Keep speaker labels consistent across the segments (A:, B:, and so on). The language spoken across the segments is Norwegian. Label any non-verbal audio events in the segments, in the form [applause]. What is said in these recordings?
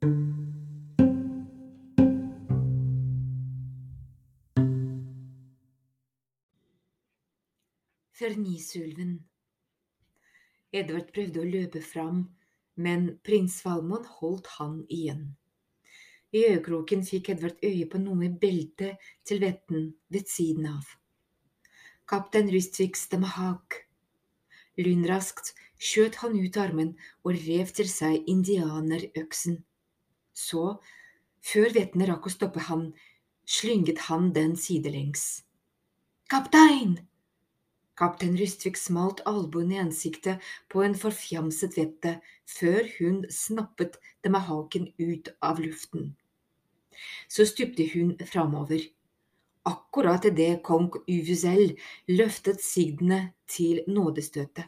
A: Fernisulven. Edvard prøvde å løpe fram, men prins Valmon holdt han igjen. I øyekroken fikk Edvard øye på noe i beltet til vetten ved siden av. Kaptein Rystviks stemahak. Lynraskt skjøt han ut armen og rev til seg indianerøksen. Så, før vettene rakk å stoppe han, slynget han den sidelengs. Kaptein! Kaptein Rystvik smalt albuen i ansiktet på en forfjamset vette før hun snappet det med haken ut av luften. Så stupte hun framover. Akkurat idet kong Uvuzel løftet sigdene til nådestøtet.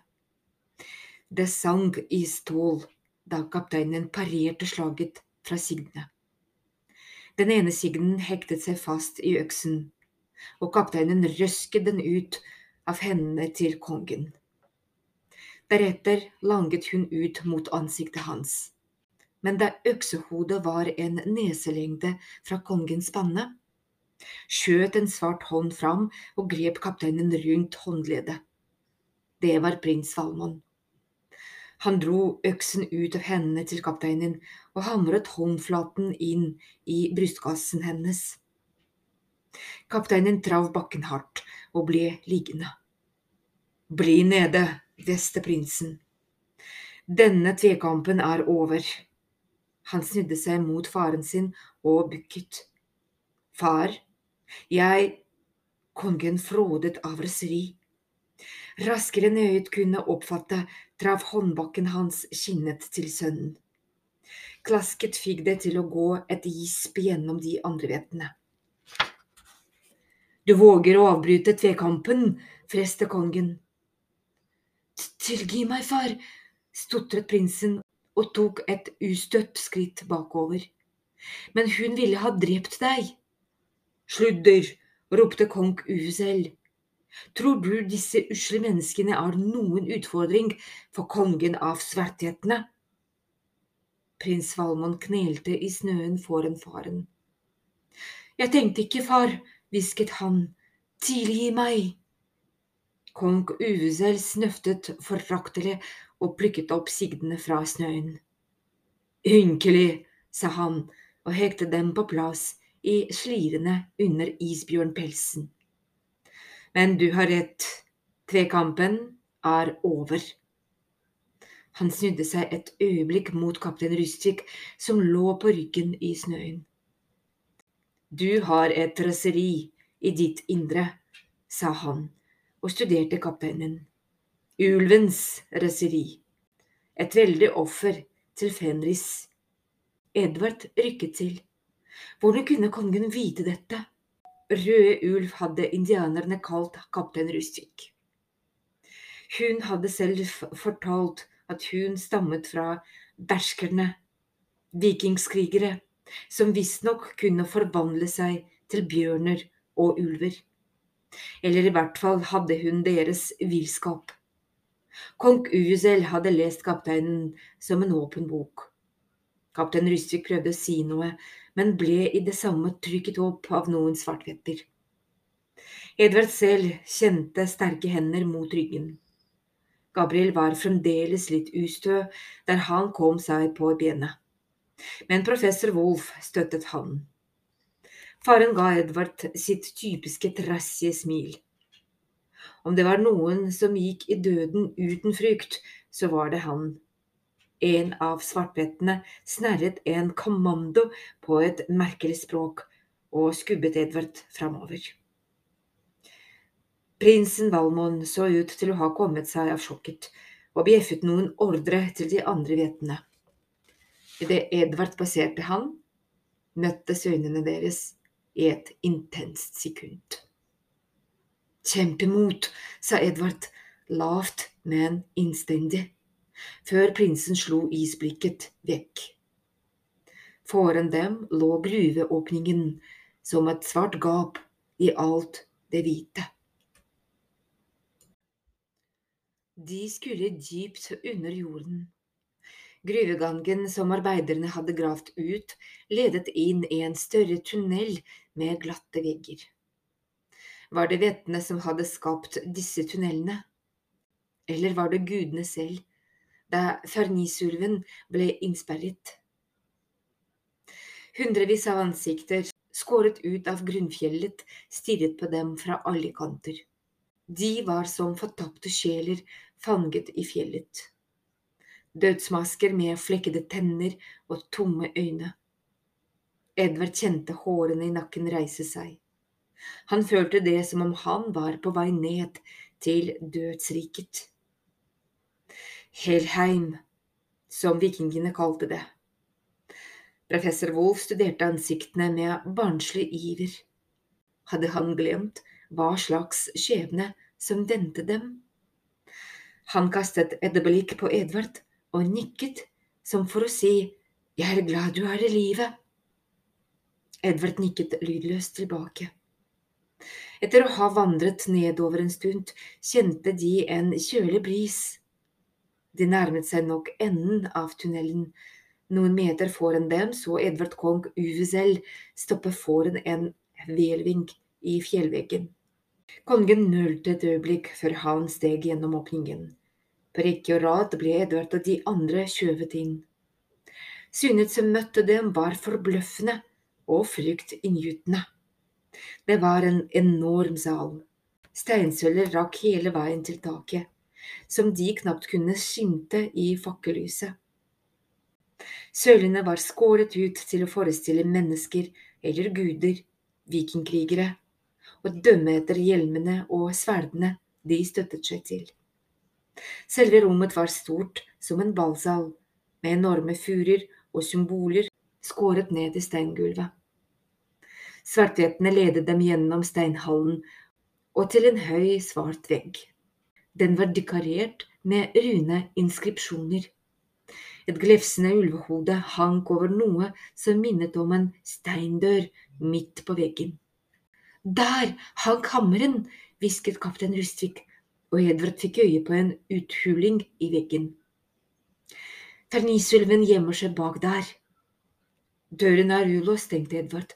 A: Det sang i stål da kapteinen parerte slaget fra sigdene. Den ene sigden hektet seg fast i øksen, og kapteinen røsket den ut av hendene til kongen. Deretter langet hun ut mot ansiktet hans, men da øksehodet var en neselengde fra kongens panne, skjøt en svart hånd fram og grep kapteinen rundt håndleddet. Det var prins Valmon. Han dro øksen ut av hendene til kapteinen og hamret håndflaten inn i brystkassen hennes. Kapteinen trav bakken hardt og ble liggende. Bli nede, hveste prinsen. Denne tvekampen er over. Han snudde seg mot faren sin og bukket. Far, jeg… Kongen frådet av raseri. Raskere enn øyet kunne oppfatte, traff håndbakken hans kinnet til sønnen. Klasket fikk det til å gå et gisp gjennom de andre vettene. Du våger å avbryte tvekampen, freste kongen. Tilgi meg, far, stotret prinsen og tok et ustøtt skritt bakover. Men hun ville ha drept deg. Sludder, ropte kong Uzel. Tror du disse usle menneskene er noen utfordring for kongen av sverthetene? Prins Valmon knelte i snøen foran faren. Jeg tenkte ikke, far, hvisket han, tilgi meg. Kong Uzel snøftet foraktelig og plukket opp sigdene fra snøen. Ynkelig, sa han og hekte dem på plass i slirene under isbjørnpelsen. Men du har rett, tvekampen er over. Han snudde seg et øyeblikk mot kaptein Rustvik, som lå på ryggen i snøen. Du har et raseri i ditt indre, sa han og studerte kapteinen. Ulvens raseri. Et veldig offer til Fenris. Edvard rykket til. Hvordan kunne kongen vite dette? Røde ulv hadde indianerne kalt kaptein Rustvik. Hun hadde selv fortalt at hun stammet fra berskerne, vikingskrigere som visstnok kunne forvandle seg til bjørner og ulver. Eller i hvert fall hadde hun deres villskap. Kong Uzel hadde lest kapteinen som en åpen bok. Kaptein Rysvik prøvde å si noe, men ble i det samme trykket opp av noen svartvetter. Edvard selv kjente sterke hender mot ryggen. Gabriel var fremdeles litt ustø der han kom seg på benet men professor Wolf støttet han. Faren ga Edvard sitt typiske trassige smil. Om det var noen som gikk i døden uten frykt, så var det han. En av svartbettene snerret en kommando på et merkelig språk og skubbet Edvard framover. Prinsen Valmon så ut til å ha kommet seg av sjokket og bjeffet noen ordre til de andre vettene. Idet Edvard passerte han, møttes øynene deres i et intenst sekund. Kjempemot, sa Edvard, lavt, men innstendig, før prinsen slo isblikket vekk. Foran dem lå gruveåpningen som et svart gap i alt det hvite. De skulle dypt under jorden Gruvegangen som arbeiderne hadde gravd ut, ledet inn i en større tunnel med glatte vegger. Var det vettene som hadde skapt disse tunnelene? Eller var det gudene selv, da Fernisulven ble innsperret? Hundrevis av ansikter, skåret ut av grunnfjellet, stirret på dem fra alle kanter. De var som fortapte sjeler fanget i fjellet dødsmasker med flekkede tenner og tomme øyne. Edvard kjente hårene i nakken reise seg. Han følte det som om han var på vei ned til dødsriket. Helheim, som vikingene kalte det. Professor Wolf studerte ansiktene med barnslig iver. Hadde han glemt hva slags skjebne som vendte dem? Han kastet et blikk på Edvard og nikket som for å si Jeg er glad du er i live. Edvard nikket lydløst tilbake. Etter å ha vandret nedover en stund kjente de en kjølig bris. De nærmet seg nok enden av tunnelen. Noen meter foran dem så Edvard Kong Uvisel stoppe foran en hvelving i fjellveggen. Kongen nølte et øyeblikk før han steg gjennom åpningen. På rekke og rad ble Edvard og de andre skjøvet inn. Synet som møtte dem, var forbløffende og fryktinngytende. Det var en enorm sal. Steinsøller rakk hele veien til taket, som de knapt kunne skimte i fakkellyset. Sølene var skåret ut til å forestille mennesker eller guder, vikingkrigere, og dømme etter hjelmene og sverdene de støttet seg til. Selve rommet var stort som en ballsal, med enorme furer og symboler skåret ned i steingulvet. Svarthetene ledet dem gjennom steinhallen og til en høy, svart vegg. Den var dekorert med runeinskripsjoner. Et glefsende ulvehode hank over noe som minnet om en steindør midt på veggen. Der hang hammeren, hvisket kaptein Rustvik og Edvard fikk øye på en uthuling i veggen. Fernisulven gjemmer seg bak der. Døren er ulåst, tenkte Edvard,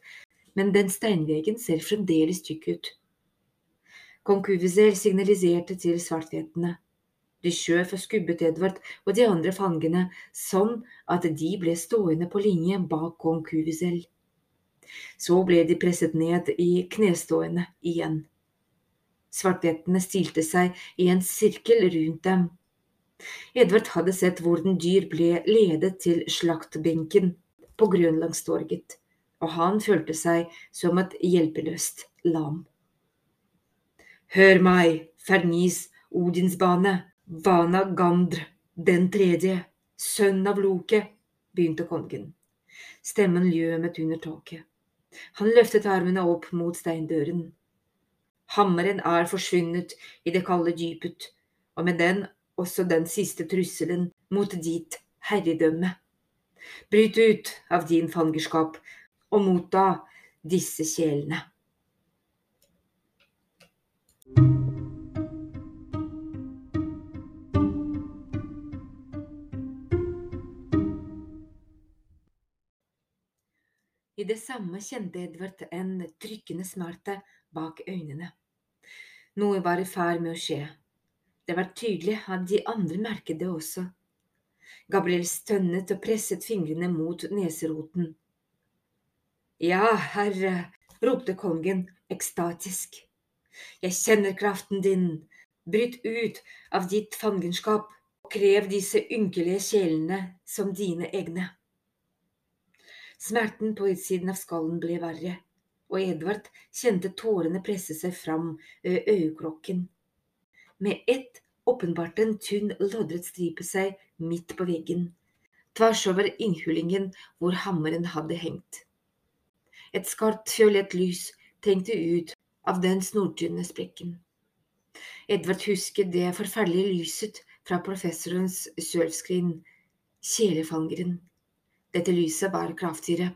A: men den steinveggen ser fremdeles tykk ut. Kong Kuvizel signaliserte til svarthetene. De skjøv og skubbet Edvard og de andre fangene sånn at de ble stående på linje bak kong Kuvizel. Så ble de presset ned i knestående igjen. Svartbjettene stilte seg i en sirkel rundt dem. Edvard hadde sett hvordan dyr ble ledet til slaktbenken på Grønlandstorget, og han følte seg som et hjelpeløst lam. Hør meg, Fernis Odinsbane, Vana Gandr, den tredje, sønn av Loke, begynte kongen. Stemmen ljømet under taket. Han løftet armene opp mot steindøren. Hammeren er forsvunnet i det kalde dypet, og med den også den siste trusselen mot ditt herredømme. Bryt ut av din fangerskap og motta disse sjelene. I det samme kjente Edvard en trykkende smerte bak øynene. Noe var i ferd med å skje. Det var tydelig at de andre merket det også. Gabriel stønnet og presset fingrene mot neseroten. Ja, herre, ropte kongen ekstatisk. Jeg kjenner kraften din. Bryt ut av ditt fangenskap og krev disse ynkelige sjelene som dine egne. Smerten på utsiden av skallen ble verre og Edvard kjente tårene presse seg fram ved øyekroken. Med ett åpenbarte en tynn, loddret stripe seg midt på veggen, tvers over innhullingen hvor hammeren hadde hengt. Et skarpt fiolett lys trengte ut av den snortynne sprekken. Edvard husket det forferdelige lyset fra professorens sølvskrin, kjelefangeren. Dette lyset var kraftigere.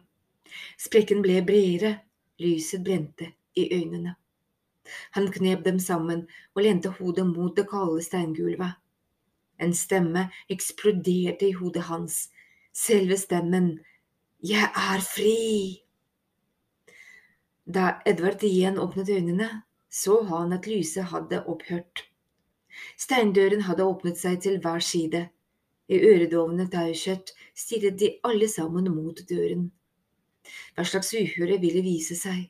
A: Sprekken ble bredere, Lyset brente i øynene. Han knep dem sammen og lente hodet mot det kalde steingulvet. En stemme eksploderte i hodet hans. Selve stemmen. Jeg er fri! Da Edvard igjen åpnet øynene, så han at lyset hadde opphørt. Steindøren hadde åpnet seg til hver side. I øredovende taushet stirret de alle sammen mot døren. Hva slags uhøre ville vise seg?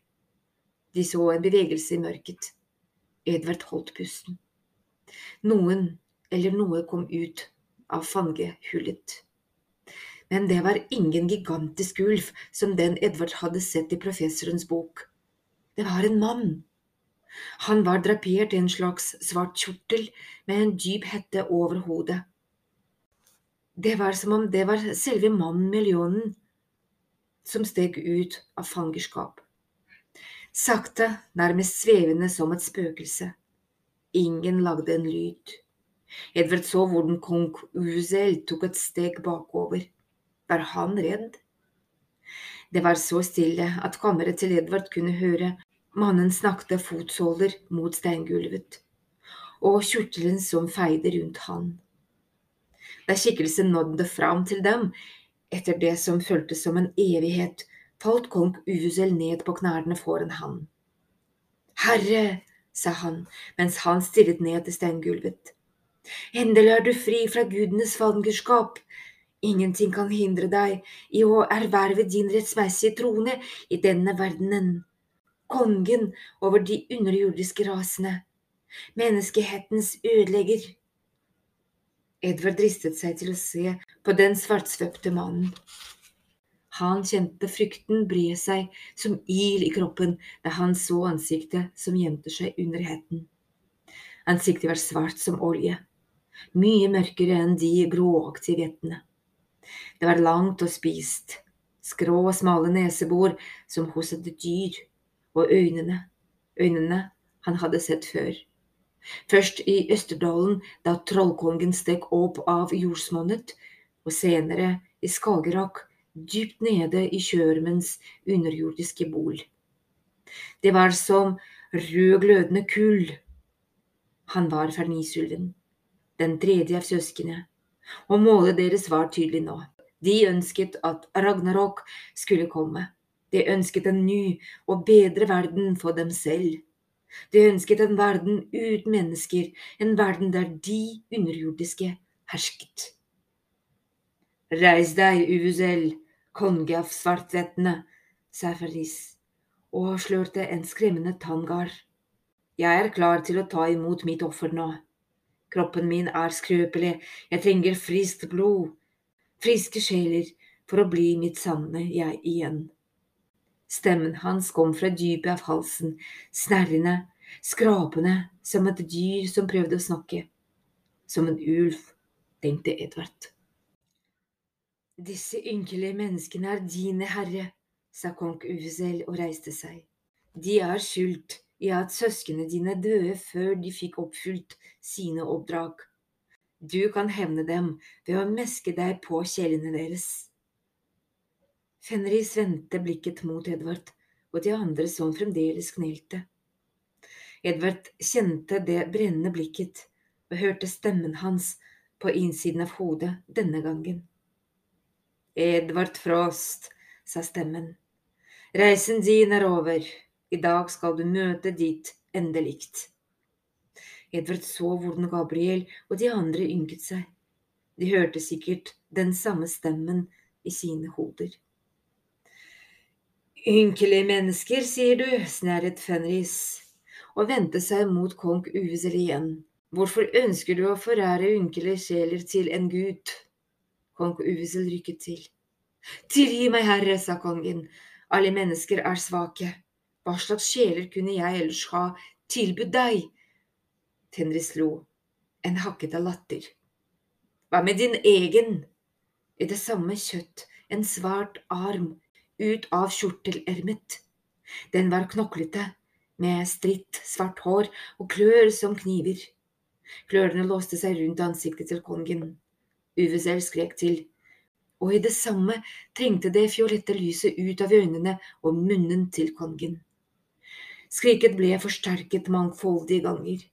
A: De så en bevegelse i mørket. Edvard holdt pusten. Noen eller noe kom ut av fangehullet. Men det var ingen gigantisk ulv som den Edvard hadde sett i professorens bok. Det var en mann. Han var drapert i en slags svart kjortel med en dyp hette over hodet. Det var som om det var selve mannen millionen som steg ut av fangerskap. Sakte, nærmest svevende som et spøkelse. Ingen lagde en lyd. Edvard så hvordan kong Uzel tok et steg bakover. Var han redd? Det var så stille at kammeret til Edvard kunne høre mannen snakte fotsåler mot steingulvet, og kjortelen som feide rundt han. Da skikkelsen nådde fram til dem, etter det som føltes som en evighet, falt kong Uzel ned på knærne foran han. Herre, sa han mens han stirret ned til steingulvet. Endelig er du fri fra gudenes fangerskap. Ingenting kan hindre deg i å erverve din rettmessige trone i denne verdenen. Kongen over de underjordiske rasene. Menneskehetens ødelegger. Edvard dristet seg til å se på den svartsvøpte mannen. Han kjente frykten bre seg som il i kroppen da han så ansiktet som gjemte seg under hetten. Ansiktet var svart som olje, mye mørkere enn de gråaktige vettene. Det var langt og spist, skrå og smale nesebor som hos et dyr, og øynene, øynene han hadde sett før. Først i Østerdalen, da trollkongen stek opp av jordsmonnet, og senere i Skagerrak, dypt nede i Kjørmens underjordiske bol. Det var som rød, glødende kull. Han var fernisulven, den tredje av søsknene, og målet deres var tydelig nå. De ønsket at Ragnarok skulle komme. De ønsket en ny og bedre verden for dem selv. De ønsket en verden uten mennesker, en verden der de underjordiske hersket. Reis deg, Uzel, konge av svartvettene, sa Faris og avslørte en skremmende tanngard. Jeg er klar til å ta imot mitt offer nå. Kroppen min er skrøpelig, jeg trenger friskt blod, friske sjeler, for å bli mitt sanne jeg igjen. Stemmen hans kom fra dypet av halsen, snerrende, skrapende, som et dyr som prøvde å snakke. Som en ulv, tenkte Edvard. Disse ynkelige menneskene er dine, herre, sa kong Uzel og reiste seg. De er skyldt i at søsknene dine døde før de fikk oppfylt sine oppdrag. Du kan hevne dem ved å meske deg på kjellene deres. Fenris vendte blikket mot Edvard og de andre som fremdeles knelte. Edvard kjente det brennende blikket og hørte stemmen hans på innsiden av hodet denne gangen. Edvard Frost, sa stemmen, reisen din er over. I dag skal du møte ditt endelikt. Edvard så hvordan Gabriel og de andre ynket seg. De hørte sikkert den samme stemmen i sine hoder. Ynkelige mennesker, sier du, snerret Fenris og vendte seg mot kong Uvisel igjen. Hvorfor ønsker du å forære ynkelige sjeler til en gud? Kong Uvisel rykket til. Tilgi meg, herre, sa kongen, alle mennesker er svake. Hva slags sjeler kunne jeg ellers ha tilbudt deg? Tenris lo, en hakkete latter. Hva med din egen? I det samme kjøtt, en svart arm ut av kjortelermet. Den var knoklete, med stritt, svart hår og klør som kniver. Klørne låste seg rundt ansiktet til kongen. Uvesel skrek til, og i det samme trengte det fiolette lyset ut av øynene og munnen til kongen. Skriket ble forsterket mangfoldige ganger.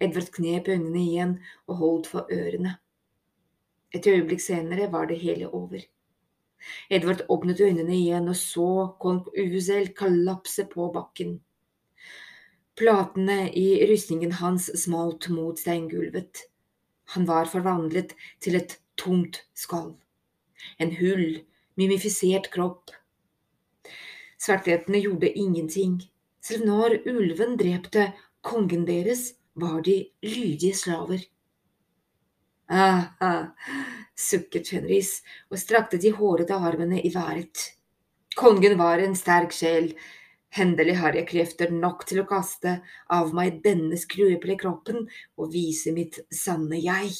A: Edvard knep øynene igjen og holdt for ørene. Et øyeblikk senere var det hele over. Edvard åpnet øynene igjen og så kong Uzel kollapse på bakken. Platene i rustningen hans smalt mot steingulvet. Han var forvandlet til et tomt skall. En hull, mimifisert kropp. Svarthetene gjorde ingenting. Selv når ulven drepte kongen deres, var de lydige slaver. [laughs] Ah, ah, sukket Fenris og strakte de hårete armene i været. Kongen var en sterk sjel. Hendelig har jeg krefter nok til å kaste av meg denne skrøpelige kroppen og vise mitt sanne jeg.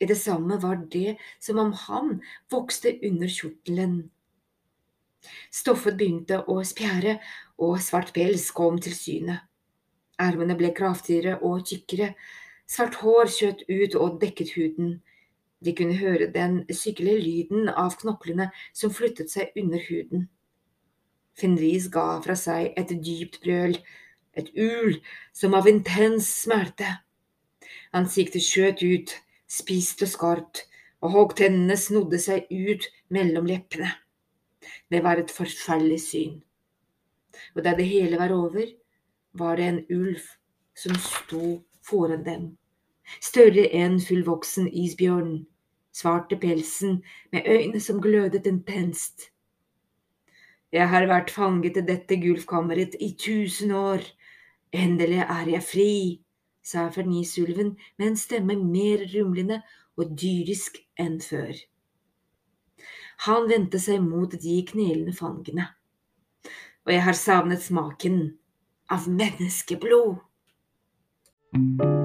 A: I det samme var det som om han vokste under kjortelen. Stoffet begynte å spjære, og svart pels kom til syne. Ermene ble kraftigere og tykkere, Svart hår skjøt ut og dekket huden. De kunne høre den sykkelige lyden av knoklene som flyttet seg under huden. Fenris ga fra seg et dypt brøl, et ul som av intens smerte. Ansiktet skjøt ut, spist og skarpt, og hoggtennene snodde seg ut mellom leppene. Det var et forferdelig syn. Og da det hele var over, var det en ulv som sto foran dem større enn fullvoksen isbjørn, svarte pelsen med øyne som glødet intenst. Jeg har vært fanget i dette gulfkammeret i tusen år, endelig er jeg fri, sa fernisulven med en stemme mer rumlende og dyrisk enn før. Han vendte seg mot de knelende fangene, og jeg har savnet smaken av menneskeblod. thank you